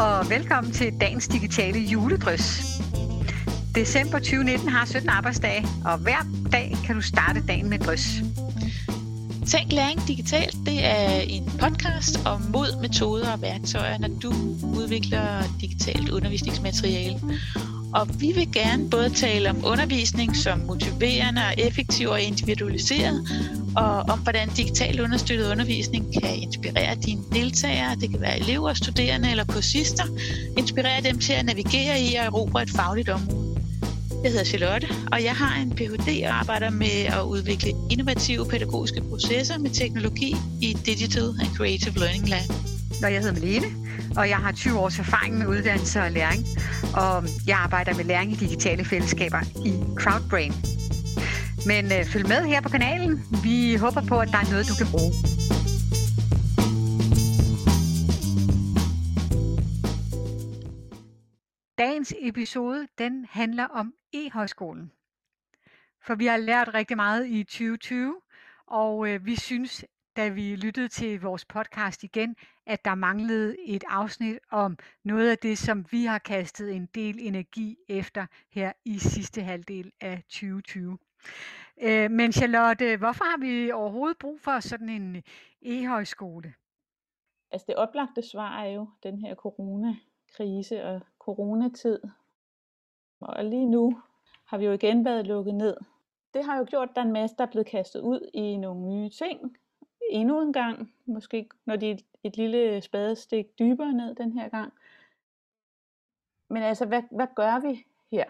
og velkommen til dagens digitale juledrys. December 2019 har 17 arbejdsdage, og hver dag kan du starte dagen med drys. Tænk læring digitalt, det er en podcast om mod, metoder og værktøjer, når du udvikler digitalt undervisningsmateriale. Og vi vil gerne både tale om undervisning som motiverende og effektiv og individualiseret, og om hvordan digital understøttet undervisning kan inspirere dine deltagere, det kan være elever, studerende eller kursister, inspirere dem til at navigere i og erobre et fagligt område. Jeg hedder Charlotte, og jeg har en Ph.D. og arbejder med at udvikle innovative pædagogiske processer med teknologi i Digital and Creative Learning Lab. Og jeg hedder Malene, og jeg har 20 års erfaring med uddannelse og læring, og jeg arbejder med læring i digitale fællesskaber i Crowdbrain. Men øh, følg med her på kanalen. Vi håber på, at der er noget, du kan bruge. Dagens episode, den handler om e-højskolen. For vi har lært rigtig meget i 2020, og øh, vi synes, da vi lyttede til vores podcast igen, at der manglede et afsnit om noget af det, som vi har kastet en del energi efter her i sidste halvdel af 2020. Øh, men Charlotte, hvorfor har vi overhovedet brug for sådan en e-højskole? Altså det oplagte svar er jo den her coronakrise og coronatid. Og lige nu har vi jo igen været lukket ned. Det har jo gjort, at der er en masse, der er blevet kastet ud i nogle nye ting. Endnu en gang, måske når de er et lille spadestik dybere ned den her gang. Men altså, hvad, hvad gør vi her?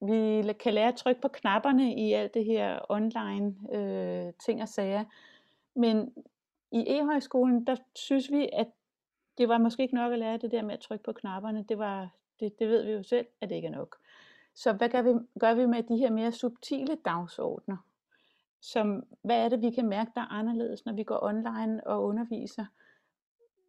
Vi kan lære at trykke på knapperne i alt det her online øh, ting og sager. Men i e-højskolen, der synes vi, at det var måske ikke nok at lære det der med at trykke på knapperne. Det, var, det, det ved vi jo selv, at det ikke er nok. Så hvad gør vi, gør vi med de her mere subtile dagsordner? Som, hvad er det, vi kan mærke, der er anderledes, når vi går online og underviser?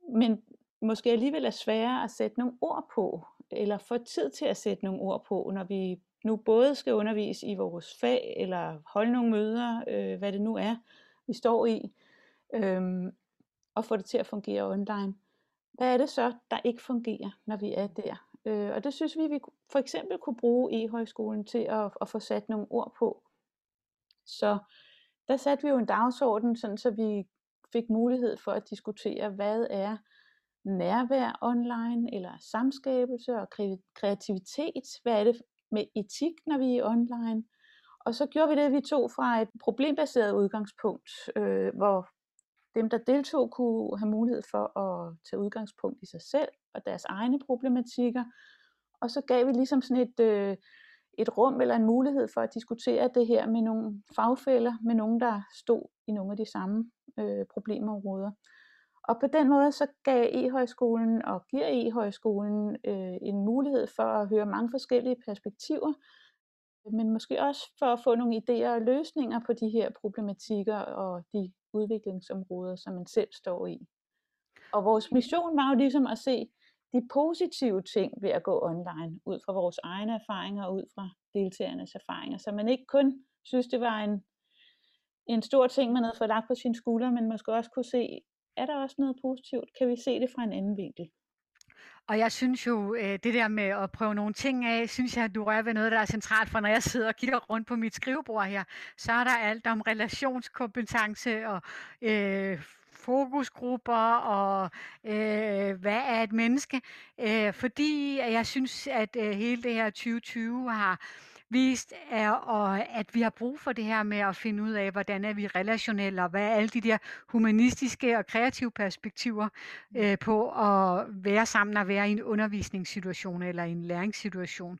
Men måske alligevel er sværere at sætte nogle ord på, eller få tid til at sætte nogle ord på, når vi nu både skal undervise i vores fag, eller holde nogle møder, øh, hvad det nu er, vi står i, øh, og få det til at fungere online. Hvad er det så, der ikke fungerer, når vi er der? Øh, og det synes vi, vi for eksempel kunne bruge e-højskolen til at, at få sat nogle ord på. Så der satte vi jo en dagsorden, sådan så vi fik mulighed for at diskutere, hvad er nærvær online, eller samskabelse og kreativitet, hvad er det med etik, når vi er online. Og så gjorde vi det, vi tog fra et problembaseret udgangspunkt, øh, hvor dem, der deltog, kunne have mulighed for at tage udgangspunkt i sig selv og deres egne problematikker. Og så gav vi ligesom sådan et, øh, et rum eller en mulighed for at diskutere det her med nogle fagfælder, med nogen, der stod i nogle af de samme øh, problemområder. Og på den måde så gav e-højskolen og giver e-højskolen øh, en mulighed for at høre mange forskellige perspektiver, men måske også for at få nogle idéer og løsninger på de her problematikker og de udviklingsområder, som man selv står i. Og vores mission var jo ligesom at se de positive ting ved at gå online, ud fra vores egne erfaringer og ud fra deltagernes erfaringer, så man ikke kun synes, det var en, en stor ting, man havde fået lagt på sine skuldre, men måske også kunne se, er der også noget positivt? Kan vi se det fra en anden vinkel? Og jeg synes jo, øh, det der med at prøve nogle ting af, synes jeg, at du rører ved noget, der er centralt, for når jeg sidder og kigger rundt på mit skrivebord her, så er der alt om relationskompetence og øh, fokusgrupper og øh, hvad er et menneske. Øh, fordi jeg synes, at øh, hele det her 2020 har vist, er, og at vi har brug for det her med at finde ud af, hvordan er vi relationelle, og hvad er alle de der humanistiske og kreative perspektiver mm. øh, på at være sammen og være i en undervisningssituation eller i en læringssituation.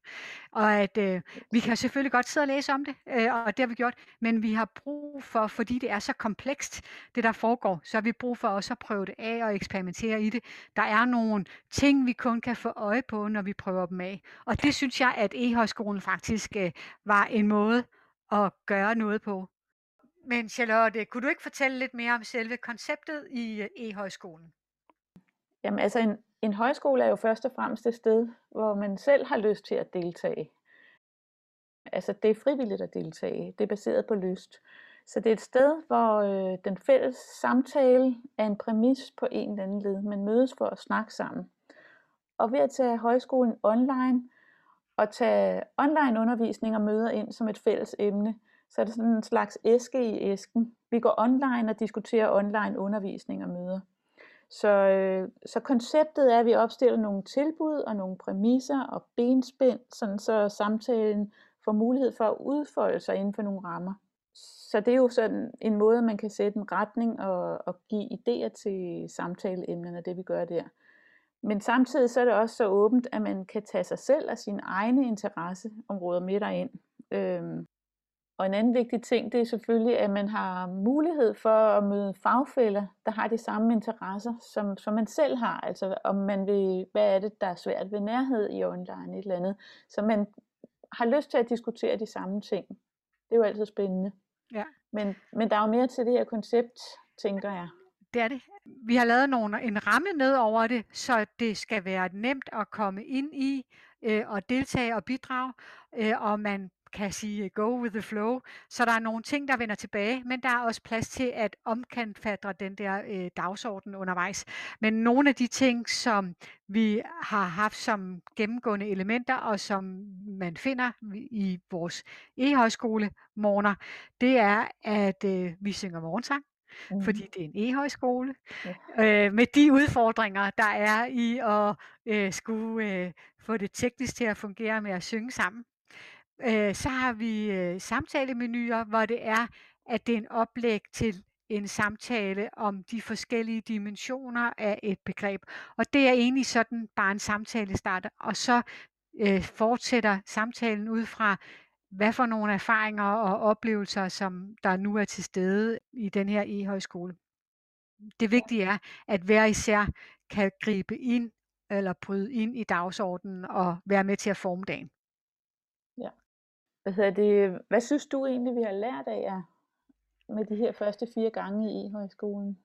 Og at øh, vi kan selvfølgelig godt sidde og læse om det, øh, og det har vi gjort, men vi har brug for, fordi det er så komplekst, det der foregår, så har vi brug for også at prøve det af og eksperimentere i det. Der er nogle ting, vi kun kan få øje på, når vi prøver dem af. Og det synes jeg, at e-højskolen faktisk øh, var en måde at gøre noget på. Men Charlotte, kunne du ikke fortælle lidt mere om selve konceptet i øh, e-højskolen? Jamen altså en, en højskole er jo først og fremmest et sted, hvor man selv har lyst til at deltage. Altså det er frivilligt at deltage, det er baseret på lyst. Så det er et sted, hvor øh, den fælles samtale er en præmis på en eller anden led. Man mødes for at snakke sammen. Og ved at tage højskolen online, og tage online undervisning og møder ind som et fælles emne, så er det sådan en slags æske i æsken. Vi går online og diskuterer online undervisning og møder. Så, øh, så konceptet er, at vi opstiller nogle tilbud og nogle præmisser og benspænd, sådan så samtalen får mulighed for at udfolde sig inden for nogle rammer. Så det er jo sådan en måde, man kan sætte en retning og, og give idéer til samtaleemnerne, det vi gør der. Men samtidig så er det også så åbent, at man kan tage sig selv og sine egne interesseområder med derind. Øhm, og en anden vigtig ting, det er selvfølgelig, at man har mulighed for at møde fagfælder, der har de samme interesser, som, som man selv har. Altså om man vil, hvad er det, der er svært ved nærhed i online et eller andet. Så man har lyst til at diskutere de samme ting. Det er jo altid spændende. Ja. Men, men der er jo mere til det her koncept, tænker jeg. Det er det. Vi har lavet nogle, en ramme ned over det, så det skal være nemt at komme ind i øh, og deltage og bidrage, øh, og man kan sige øh, go with the flow. Så der er nogle ting, der vender tilbage, men der er også plads til at omkantfatre den der øh, dagsorden undervejs. Men nogle af de ting, som vi har haft som gennemgående elementer, og som man finder i vores e-højskole morgener, det er, at øh, vi synger morgensang, mm. fordi det er en e-højskole, ja. øh, med de udfordringer, der er i at øh, skulle øh, få det teknisk til at fungere med at synge sammen. Øh, så har vi øh, samtalemenuer, hvor det er, at det er en oplæg til en samtale om de forskellige dimensioner af et begreb. Og det er egentlig sådan bare en samtale starter. Og så øh, fortsætter samtalen ud fra, hvad for nogle erfaringer og oplevelser, som der nu er til stede i den her e-højskole. Det vigtige er, at hver især kan gribe ind eller bryde ind i dagsordenen og være med til at forme dagen. Ja. Hvad, hedder det, hvad synes du egentlig, vi har lært af jer med de her første fire gange i e-højskolen?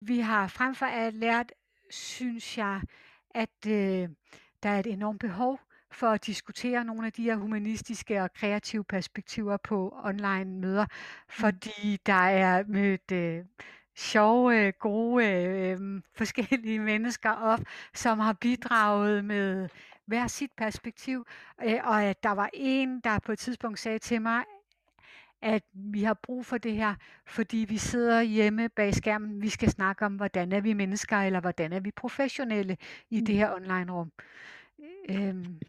Vi har frem for alt lært, synes jeg, at øh, der er et enormt behov for at diskutere nogle af de her humanistiske og kreative perspektiver på online møder, mm. fordi der er mødt øh, sjove, gode, øh, forskellige mennesker op, som har bidraget med hver sit perspektiv, øh, og at der var en, der på et tidspunkt sagde til mig, at vi har brug for det her, fordi vi sidder hjemme bag skærmen. Vi skal snakke om, hvordan er vi mennesker, eller hvordan er vi professionelle i det mm. her online-rum. Øhm,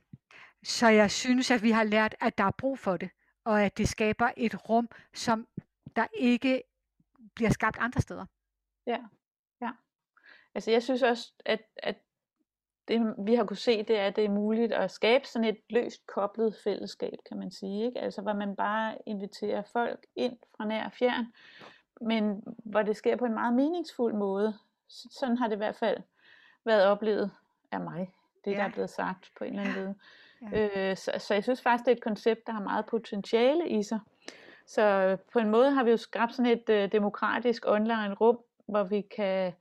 så jeg synes, at vi har lært, at der er brug for det, og at det skaber et rum, som der ikke bliver skabt andre steder. Ja, ja. Altså jeg synes også, at, at det vi har kunne se, det er, at det er muligt at skabe sådan et løst koblet fællesskab, kan man sige. Ikke? Altså hvor man bare inviterer folk ind fra nær og fjern, men hvor det sker på en meget meningsfuld måde. Sådan har det i hvert fald været oplevet af mig, det ja. der er blevet sagt på en eller anden måde. Ja. Øh, så, så jeg synes faktisk, det er et koncept, der har meget potentiale i sig. Så på en måde har vi jo skabt sådan et øh, demokratisk online rum, hvor vi kan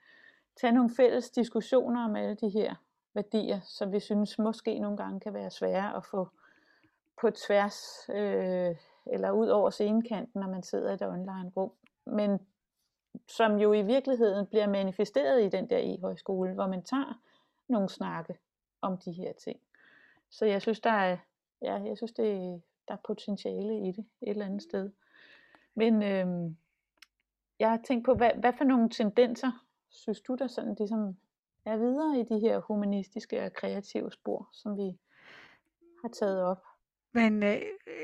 tage nogle fælles diskussioner om alle de her værdier, som vi synes måske nogle gange kan være svære at få på tværs øh, eller ud over scenekanten, når man sidder i et online rum. Men som jo i virkeligheden bliver manifesteret i den der e-højskole, hvor man tager nogle snakke om de her ting. Så jeg synes, der er, ja, jeg synes, det, der er potentiale i det et eller andet sted. Men øh, jeg har tænkt på, hvad, hvad for nogle tendenser synes du, der sådan ligesom er videre i de her humanistiske og kreative spor, som vi har taget op? Men øh,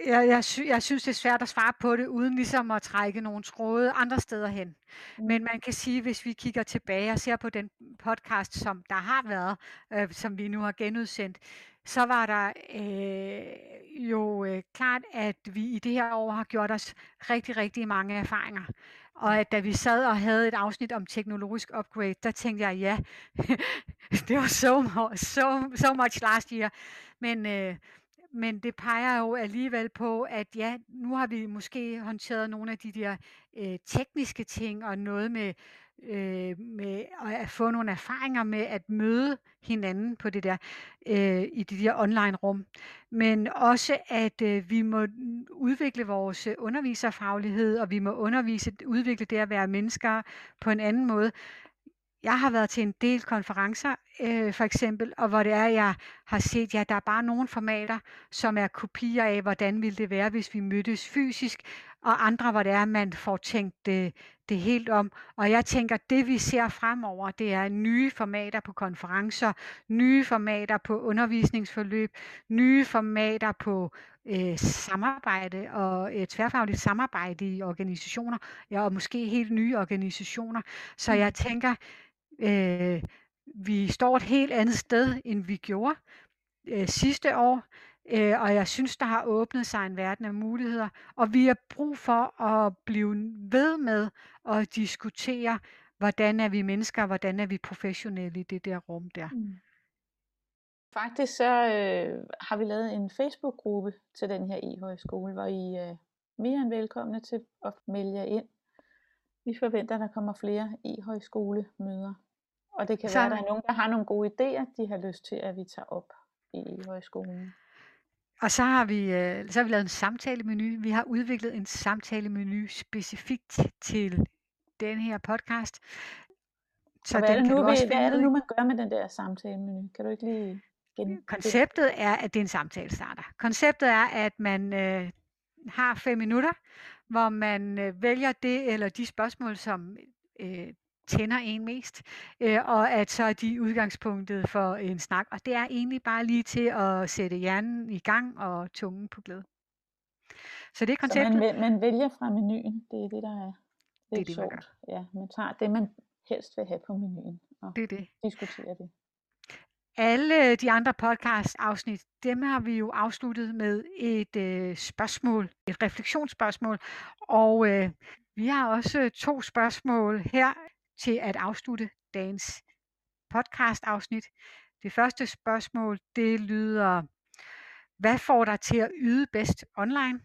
jeg, jeg, sy- jeg synes, det er svært at svare på det, uden ligesom at trække nogle tråde andre steder hen. Mm. Men man kan sige, hvis vi kigger tilbage og ser på den podcast, som der har været, øh, som vi nu har genudsendt, så var der øh, jo øh, klart, at vi i det her år har gjort os rigtig, rigtig mange erfaringer. Og at da vi sad og havde et afsnit om teknologisk upgrade, der tænkte jeg, ja, det var so, so, so much last year. Men, øh, men det peger jo alligevel på, at ja, nu har vi måske håndteret nogle af de der øh, tekniske ting og noget med øh, med at få nogle erfaringer med at møde hinanden på det der øh, i de der online rum, men også at øh, vi må udvikle vores underviserfaglighed og vi må undervise udvikle det at være mennesker på en anden måde. jeg har været til en del konferencer, øh, for eksempel, og hvor det er, jeg har set, ja, der er bare nogle formater, som er kopier af, hvordan ville det være, hvis vi mødtes fysisk, og andre, hvor det er, man får tænkt det, det helt om. Og jeg tænker, det vi ser fremover, det er nye formater på konferencer, nye formater på undervisningsforløb, nye formater på øh, samarbejde og et tværfagligt samarbejde i organisationer, ja, og måske helt nye organisationer. Så jeg tænker, øh, vi står et helt andet sted, end vi gjorde øh, sidste år. Øh, og jeg synes, der har åbnet sig en verden af muligheder, og vi har brug for at blive ved med at diskutere, hvordan er vi mennesker, hvordan er vi professionelle i det der rum der. Mm. Faktisk så øh, har vi lavet en Facebook-gruppe til den her e-højskole, hvor I er øh, mere end velkomne til at melde jer ind. Vi forventer, at der kommer flere e-højskole-møder. Og det kan så... være, at der er nogen, der har nogle gode idéer, de har lyst til, at vi tager op i e-højskolen. Og så har vi øh, så har vi lavet en samtalemenu. Vi har udviklet en samtalemenu specifikt til den her podcast. Så hvad, er det nu, vi, hvad er det nu, man gør med den der samtalemenu? Kan du ikke lige gen... Konceptet er, at det er en samtale starter. Konceptet er, at man øh, har fem minutter, hvor man øh, vælger det eller de spørgsmål, som øh, tænder en mest, øh, og at så er de udgangspunktet for en snak. Og det er egentlig bare lige til at sætte hjernen i gang og tungen på glæde. Så det er konceptet. Så man, man vælger fra menuen, det er det, der er det er det, sjovt. Man ja, man tager det, man helst vil have på menuen, og det er det. diskuterer det. Alle de andre podcast-afsnit, dem har vi jo afsluttet med et øh, spørgsmål, et refleksionsspørgsmål, og øh, vi har også to spørgsmål her til at afslutte dagens podcast-afsnit. Det første spørgsmål, det lyder, hvad får dig til at yde bedst online?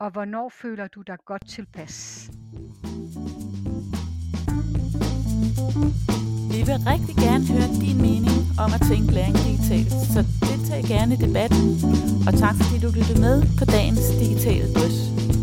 Og hvornår føler du dig godt tilpas? Vi vil rigtig gerne høre din mening om at tænke læring digitalt, så deltag gerne i debatten. Og tak fordi du lyttede med på dagens digitale drøs.